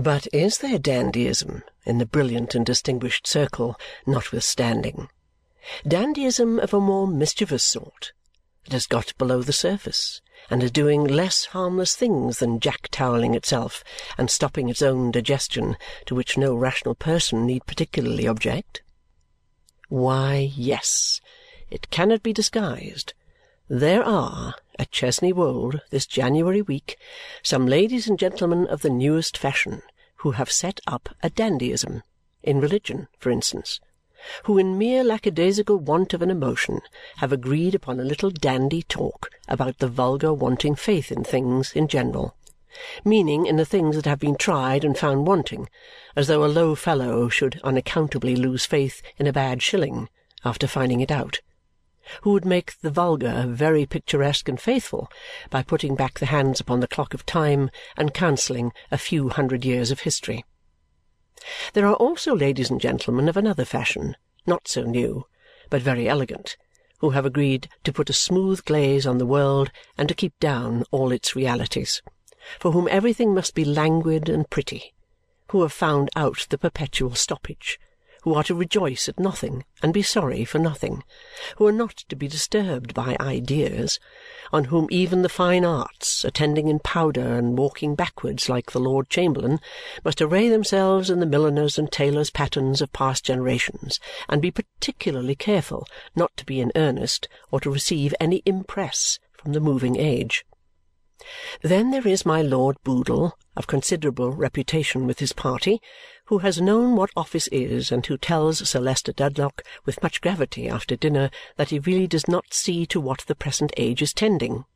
But is there dandyism in the brilliant and distinguished circle notwithstanding? Dandyism of a more mischievous sort, that has got below the surface and is doing less harmless things than jack-toweling itself and stopping its own digestion, to which no rational person need particularly object? Why, yes, it cannot be disguised. There are, at Chesney Wold this January week, some ladies and gentlemen of the newest fashion who have set up a dandyism in religion, for instance who in mere lackadaisical want of an emotion have agreed upon a little dandy talk about the vulgar wanting faith in things in general, meaning in the things that have been tried and found wanting, as though a low fellow should unaccountably lose faith in a bad shilling after finding it out, who would make the vulgar very picturesque and faithful by putting back the hands upon the clock of time and cancelling a few hundred years of history. There are also ladies and gentlemen of another fashion, not so new, but very elegant, who have agreed to put a smooth glaze on the world and to keep down all its realities, for whom everything must be languid and pretty, who have found out the perpetual stoppage who are to rejoice at nothing and be sorry for nothing, who are not to be disturbed by ideas, on whom even the fine arts, attending in powder and walking backwards like the Lord Chamberlain, must array themselves in the milliners' and tailors' patterns of past generations and be particularly careful not to be in earnest or to receive any impress from the moving age. Then there is my Lord Boodle, of considerable reputation with his party, who has known what office is and who tells Sir Leicester Dedlock with much gravity after dinner that he really does not see to what the present age is tending.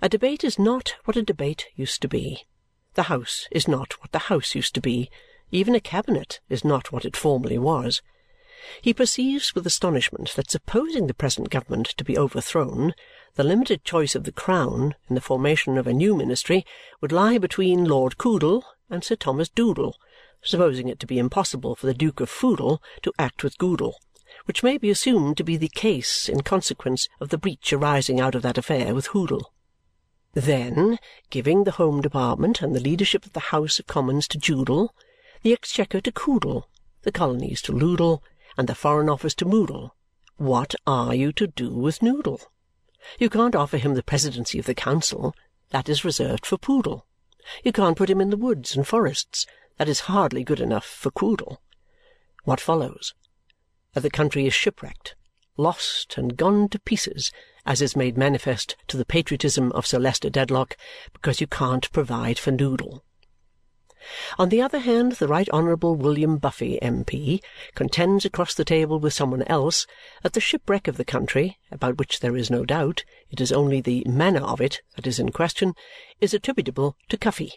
A debate is not what a debate used to be. The House is not what the House used to be. Even a cabinet is not what it formerly was. He perceives with astonishment that supposing the present government to be overthrown, the limited choice of the Crown in the formation of a new ministry would lie between Lord Coodle and Sir Thomas Doodle, supposing it to be impossible for the Duke of Foodle to act with Goodle, which may be assumed to be the case in consequence of the breach arising out of that affair with Hoodle. Then, giving the Home Department and the leadership of the House of Commons to Joodle, the Exchequer to Coodle, the Colonies to Loodle, and the Foreign Office to Moodle, what are you to do with Noodle? You can't offer him the presidency of the council. That is reserved for Poodle. You can't put him in the woods and forests. That is hardly good enough for Quoodle. What follows? That the country is shipwrecked, lost, and gone to pieces, as is made manifest to the patriotism of Sir Leicester Dedlock, because you can't provide for Noodle. On the other hand, the Right Honourable William Buffy, M.P., contends across the table with some one else that the shipwreck of the country, about which there is no doubt, it is only the manner of it that is in question, is attributable to Cuffy.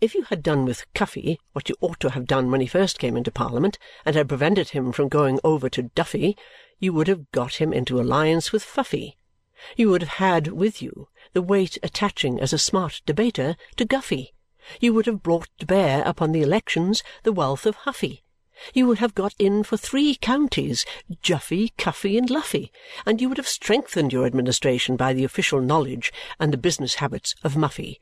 If you had done with Cuffy what you ought to have done when he first came into Parliament and had prevented him from going over to Duffy, you would have got him into alliance with Fuffy. You would have had with you the weight attaching as a smart debater to Guffy you would have brought to bear upon the elections the wealth of Huffy. You would have got in for three counties, Juffy, Kuffy, and Luffy, and you would have strengthened your administration by the official knowledge and the business habits of Muffy.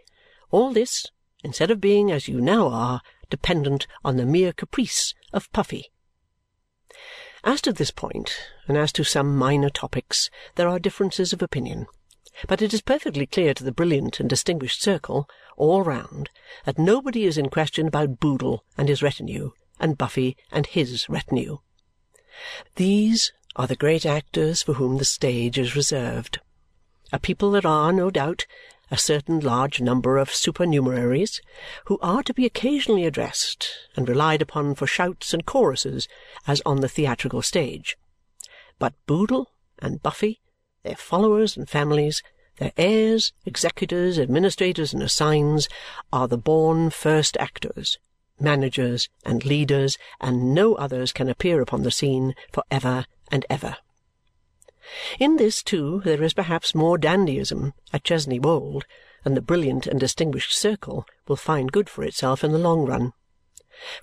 All this, instead of being, as you now are, dependent on the mere caprice of Puffy. As to this point, and as to some minor topics, there are differences of opinion. But it is perfectly clear to the brilliant and distinguished circle, all round, that nobody is in question about Boodle and his retinue, and Buffy and HIS retinue. These are the great actors for whom the stage is reserved. A people that are, no doubt, a certain large number of supernumeraries who are to be occasionally addressed and relied upon for shouts and choruses as on the theatrical stage. But Boodle and Buffy their followers and families, their heirs, executors, administrators, and assigns, are the born first actors, managers, and leaders, and no others can appear upon the scene for ever and ever. In this, too, there is perhaps more dandyism at Chesney Wold than the brilliant and distinguished circle will find good for itself in the long run.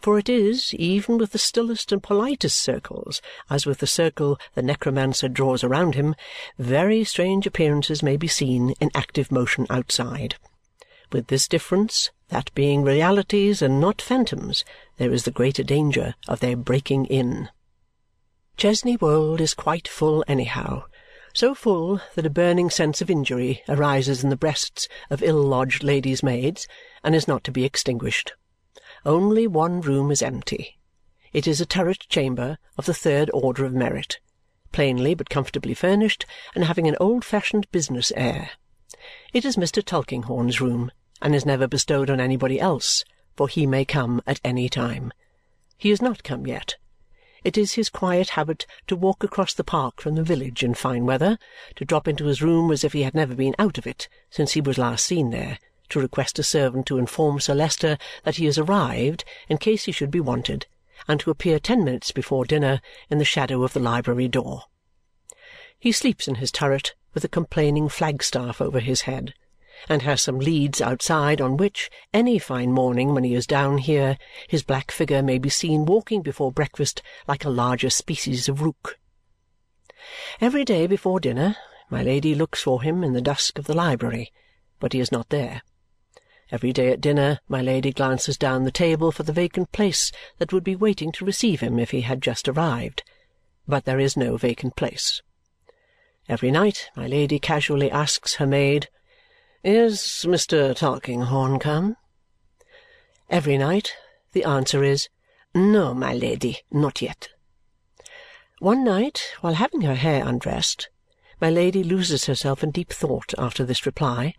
For it is, even with the stillest and politest circles, as with the circle the necromancer draws around him, very strange appearances may be seen in active motion outside. with this difference, that being realities and not phantoms, there is the greater danger of their breaking in. Chesney Wold is quite full anyhow, so full that a burning sense of injury arises in the breasts of ill-lodged ladies' maids and is not to be extinguished. Only one room is empty. It is a turret chamber of the third order of merit, plainly but comfortably furnished and having an old-fashioned business air. It is Mr. Tulkinghorn's room and is never bestowed on anybody else, for he may come at any time. He is not come yet. It is his quiet habit to walk across the park from the village in fine weather, to drop into his room as if he had never been out of it since he was last seen there, to request a servant to inform Sir Leicester that he has arrived in case he should be wanted, and to appear ten minutes before dinner in the shadow of the library door. He sleeps in his turret with a complaining flagstaff over his head and has some leads outside on which, any fine morning when he is down here, his black figure may be seen walking before breakfast like a larger species of rook. Every day before dinner, my Lady looks for him in the dusk of the library, but he is not there. Every day at dinner, my Lady glances down the table for the vacant place that would be waiting to receive him if he had just arrived, but there is no vacant place. Every night, my Lady casually asks her maid, "Is Mr. Tulkinghorn come?" Every night the answer is, "No, my Lady, not yet." One night, while having her hair undressed, my Lady loses herself in deep thought after this reply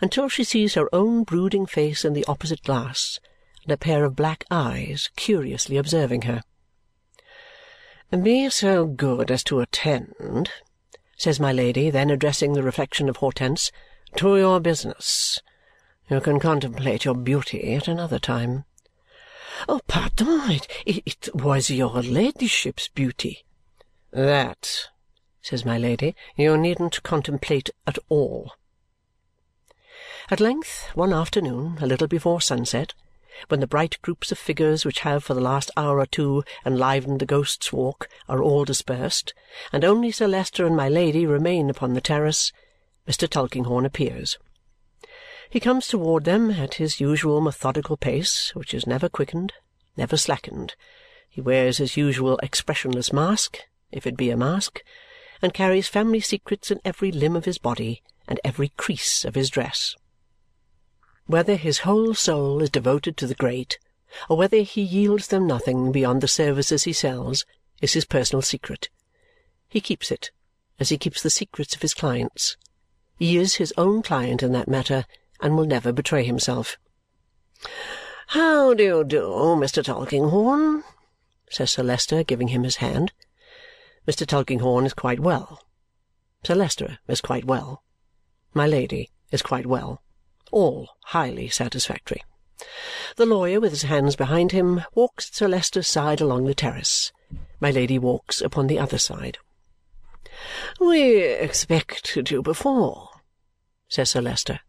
until she sees her own brooding face in the opposite glass and a pair of black eyes curiously observing her. "Be so good as to attend," says my Lady, then addressing the reflection of Hortense to your business. You can contemplate your beauty at another time." "Oh, pardon! It, it was your ladyship's beauty." "That," says my Lady, "you needn't contemplate at all." At length, one afternoon, a little before sunset, when the bright groups of figures which have for the last hour or two enlivened the Ghost's Walk are all dispersed, and only Sir Leicester and my Lady remain upon the terrace, Mr. Tulkinghorn appears. He comes toward them at his usual methodical pace, which is never quickened, never slackened. He wears his usual expressionless mask, if it be a mask, and carries family secrets in every limb of his body and every crease of his dress. Whether his whole soul is devoted to the great, or whether he yields them nothing beyond the services he sells, is his personal secret. He keeps it, as he keeps the secrets of his clients he is his own client in that matter and will never betray himself. "How do you do, Mr. Tulkinghorn?" says Sir Leicester, giving him his hand. Mr. Tulkinghorn is quite well. Sir Leicester is quite well. My Lady is quite well. All highly satisfactory. The lawyer, with his hands behind him, walks at Sir Leicester's side along the terrace. My Lady walks upon the other side. "We expected you before says Sir Leicester.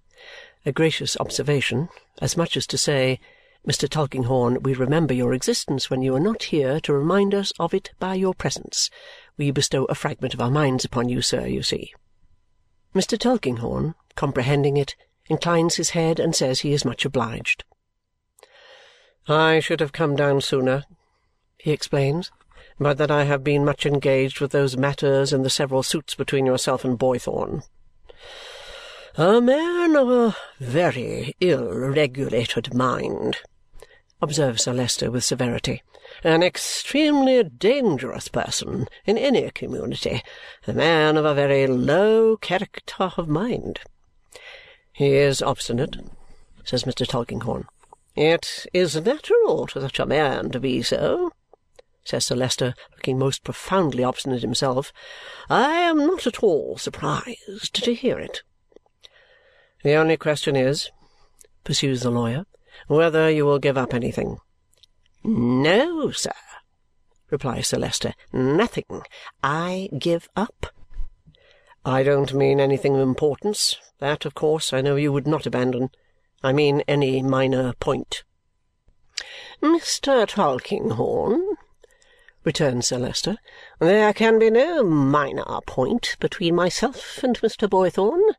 A gracious observation, as much as to say, Mr. Tulkinghorn, we remember your existence when you are not here to remind us of it by your presence. We bestow a fragment of our minds upon you, sir, you see. Mr. Tulkinghorn, comprehending it, inclines his head and says he is much obliged. I should have come down sooner, he explains, but that I have been much engaged with those matters in the several suits between yourself and Boythorn. "A man of a very ill-regulated mind," observes Sir Leicester with severity. "An extremely dangerous person in any community. A man of a very low character of mind." "He is obstinate," says Mr. Tulkinghorn. "It is natural to such a man to be so," says Sir Leicester, looking most profoundly obstinate himself. "I am not at all surprised to hear it. "The only question is," pursues the lawyer, "whether you will give up anything." "No, sir," replies Sir Leicester. "Nothing. I give up." "I don't mean anything of importance. That, of course, I know you would not abandon. I mean any minor point." "Mr. Tulkinghorn," returns Sir Leicester, "there can be no minor point between myself and Mr. Boythorn.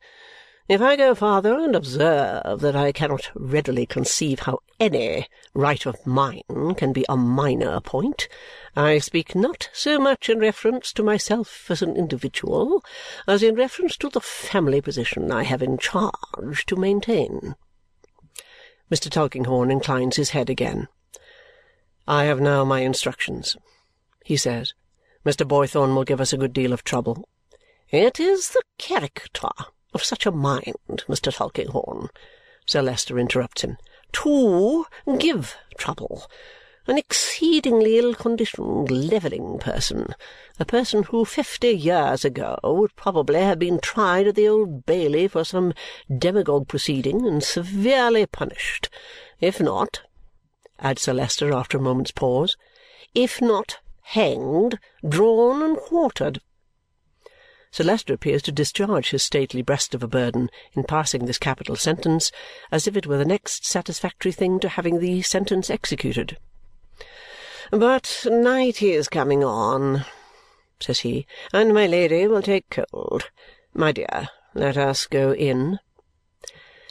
If I go farther and observe that I cannot readily conceive how any right of mine can be a minor point, I speak not so much in reference to myself as an individual as in reference to the family position I have in charge to maintain. Mr. Tulkinghorn inclines his head again. I have now my instructions, he says. Mr. Boythorn will give us a good deal of trouble. It is the character of such a mind, Mr. Tulkinghorn, Sir Leicester interrupts him, to give trouble. An exceedingly ill-conditioned, levelling person. A person who fifty years ago would probably have been tried at the Old Bailey for some demagogue proceeding and severely punished. If not, adds Sir Leicester after a moment's pause, if not hanged, drawn, and quartered. Sir Leicester appears to discharge his stately breast of a burden in passing this capital sentence as if it were the next satisfactory thing to having the sentence executed. "But night is coming on," says he, "and my Lady will take cold. My dear, let us go in."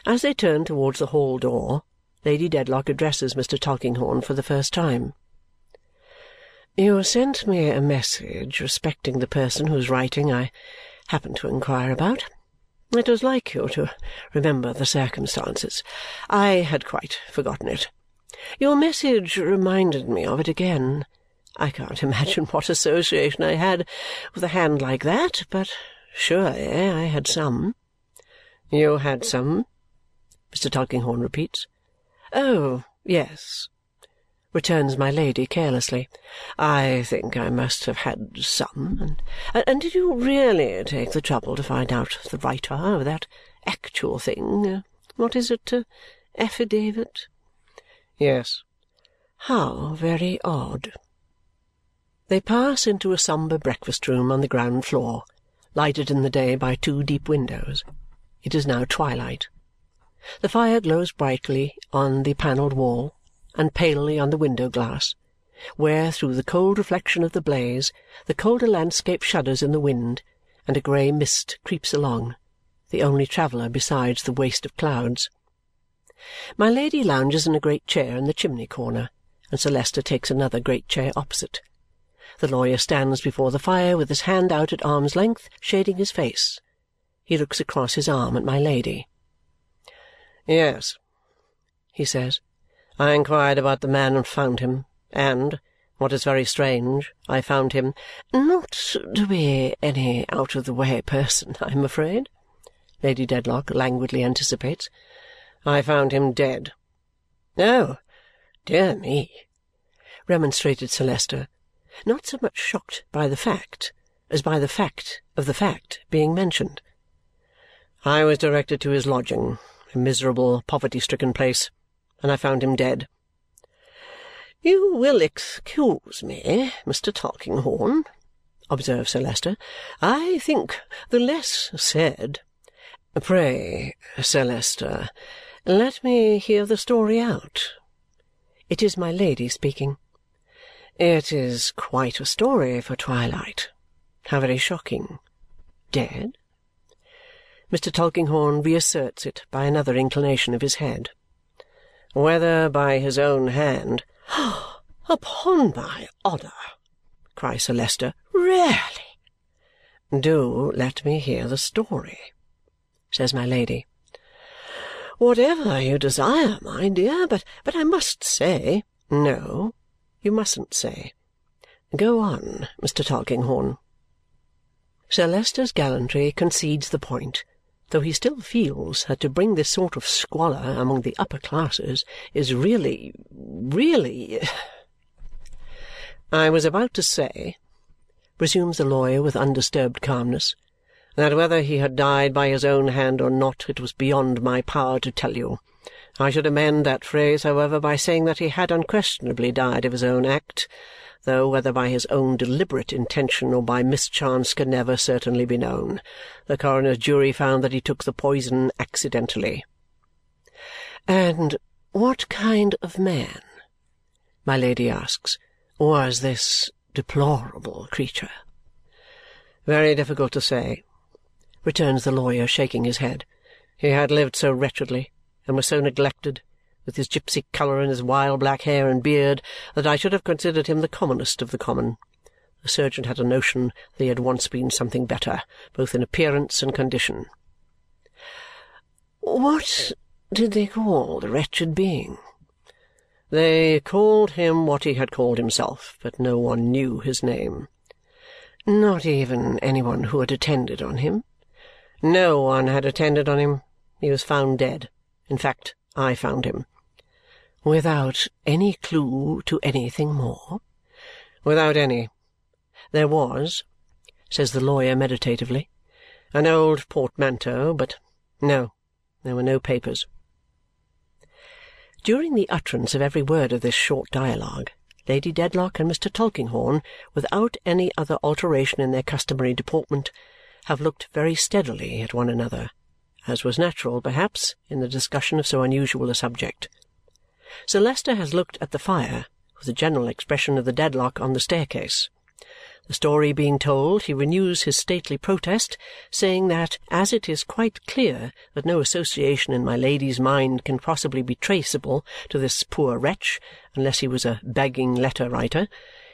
As they turn towards the hall door, Lady Dedlock addresses Mr. Tulkinghorn for the first time. You sent me a message respecting the person whose writing I happened to inquire about. It was like you to remember the circumstances. I had quite forgotten it. Your message reminded me of it again. I can't imagine what association I had with a hand like that, but surely eh, I had some. You had some? Mr. Tulkinghorn repeats. Oh, yes, returns my Lady carelessly. I think I must have had some. And, and did you really take the trouble to find out the writer of that actual thing? What is it? Uh, affidavit? Yes. How very odd. They pass into a sombre breakfast room on the ground floor, lighted in the day by two deep windows. It is now twilight. The fire glows brightly on the panelled wall and palely on the window-glass, where, through the cold reflection of the blaze, the colder landscape shudders in the wind, and a grey mist creeps along, the only traveller besides the waste of clouds. My Lady lounges in a great chair in the chimney-corner, and Sir Leicester takes another great chair opposite. The lawyer stands before the fire with his hand out at arm's length, shading his face. He looks across his arm at my Lady. "Yes," he says. I inquired about the man and found him, and, what is very strange, I found him not to be any out of the way person, I am afraid, Lady Dedlock languidly anticipates. I found him dead. Oh, dear me, remonstrated Sir Leicester, not so much shocked by the fact as by the fact of the fact being mentioned. I was directed to his lodging, a miserable, poverty stricken place and I found him dead. "You will excuse me, Mr. Tulkinghorn," observes Sir Leicester. "I think the less said "Pray, Sir Leicester, let me hear the story out." It is my Lady speaking. "It is quite a story for twilight. How very shocking! Dead?" Mr. Tulkinghorn reasserts it by another inclination of his head. Whether by his own hand "Upon my honour!" cries Sir Leicester. "Really!" "Do let me hear the story," says my Lady. "Whatever you desire, my dear. But but I must say "No, you mustn't say. Go on, Mr. Tulkinghorn." Sir Leicester's gallantry concedes the point though he still feels that to bring this sort of squalor among the upper classes is really really I was about to say, resumes the lawyer with undisturbed calmness, that whether he had died by his own hand or not, it was beyond my power to tell you. I should amend that phrase, however, by saying that he had unquestionably died of his own act, though whether by his own deliberate intention or by mischance can never certainly be known. The coroner's jury found that he took the poison accidentally. "And what kind of man," my Lady asks, "was this deplorable creature?" "Very difficult to say," returns the lawyer, shaking his head. He had lived so wretchedly and was so neglected, with his gipsy colour and his wild black hair and beard, that I should have considered him the commonest of the common. The surgeon had a notion that he had once been something better, both in appearance and condition. What did they call the wretched being? They called him what he had called himself, but no one knew his name. Not even any one who had attended on him? No one had attended on him. He was found dead. In fact, I found him. Without any clue to anything more? Without any. There was, says the lawyer meditatively, an old portmanteau, but no, there were no papers. During the utterance of every word of this short dialogue, Lady Dedlock and Mr. Tulkinghorn, without any other alteration in their customary deportment, have looked very steadily at one another, as was natural, perhaps, in the discussion of so unusual a subject. Sir Leicester has looked at the fire, with a general expression of the Dedlock on the staircase. The story being told, he renews his stately protest, saying that as it is quite clear that no association in my Lady's mind can possibly be traceable to this poor wretch unless he was a begging letter-writer,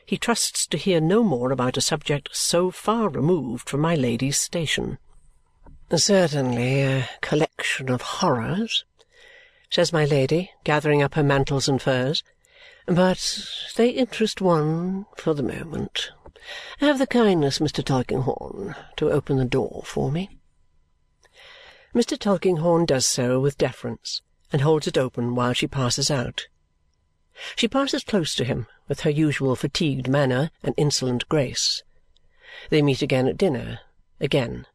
he trusts to hear no more about a subject so far removed from my Lady's station. Certainly a collection of horrors, says my Lady, gathering up her mantles and furs, but they interest one for the moment. Have the kindness, Mr. Tulkinghorn, to open the door for me. Mr. Tulkinghorn does so with deference and holds it open while she passes out. She passes close to him with her usual fatigued manner and insolent grace. They meet again at dinner, again,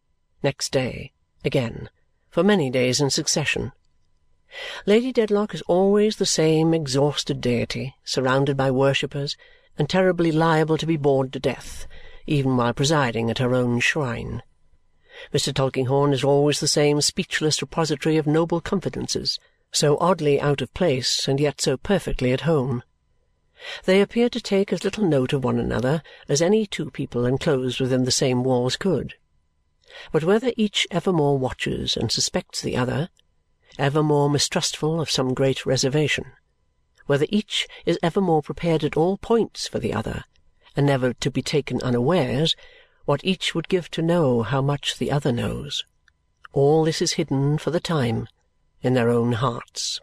next day, again, for many days in succession. Lady Dedlock is always the same exhausted deity, surrounded by worshippers and terribly liable to be bored to death, even while presiding at her own shrine. Mr. Tulkinghorn is always the same speechless repository of noble confidences, so oddly out of place and yet so perfectly at home. They appear to take as little note of one another as any two people enclosed within the same walls could. But whether each evermore watches and suspects the other, evermore mistrustful of some great reservation, whether each is evermore prepared at all points for the other and never to be taken unawares, what each would give to know how much the other knows. All this is hidden, for the time, in their own hearts.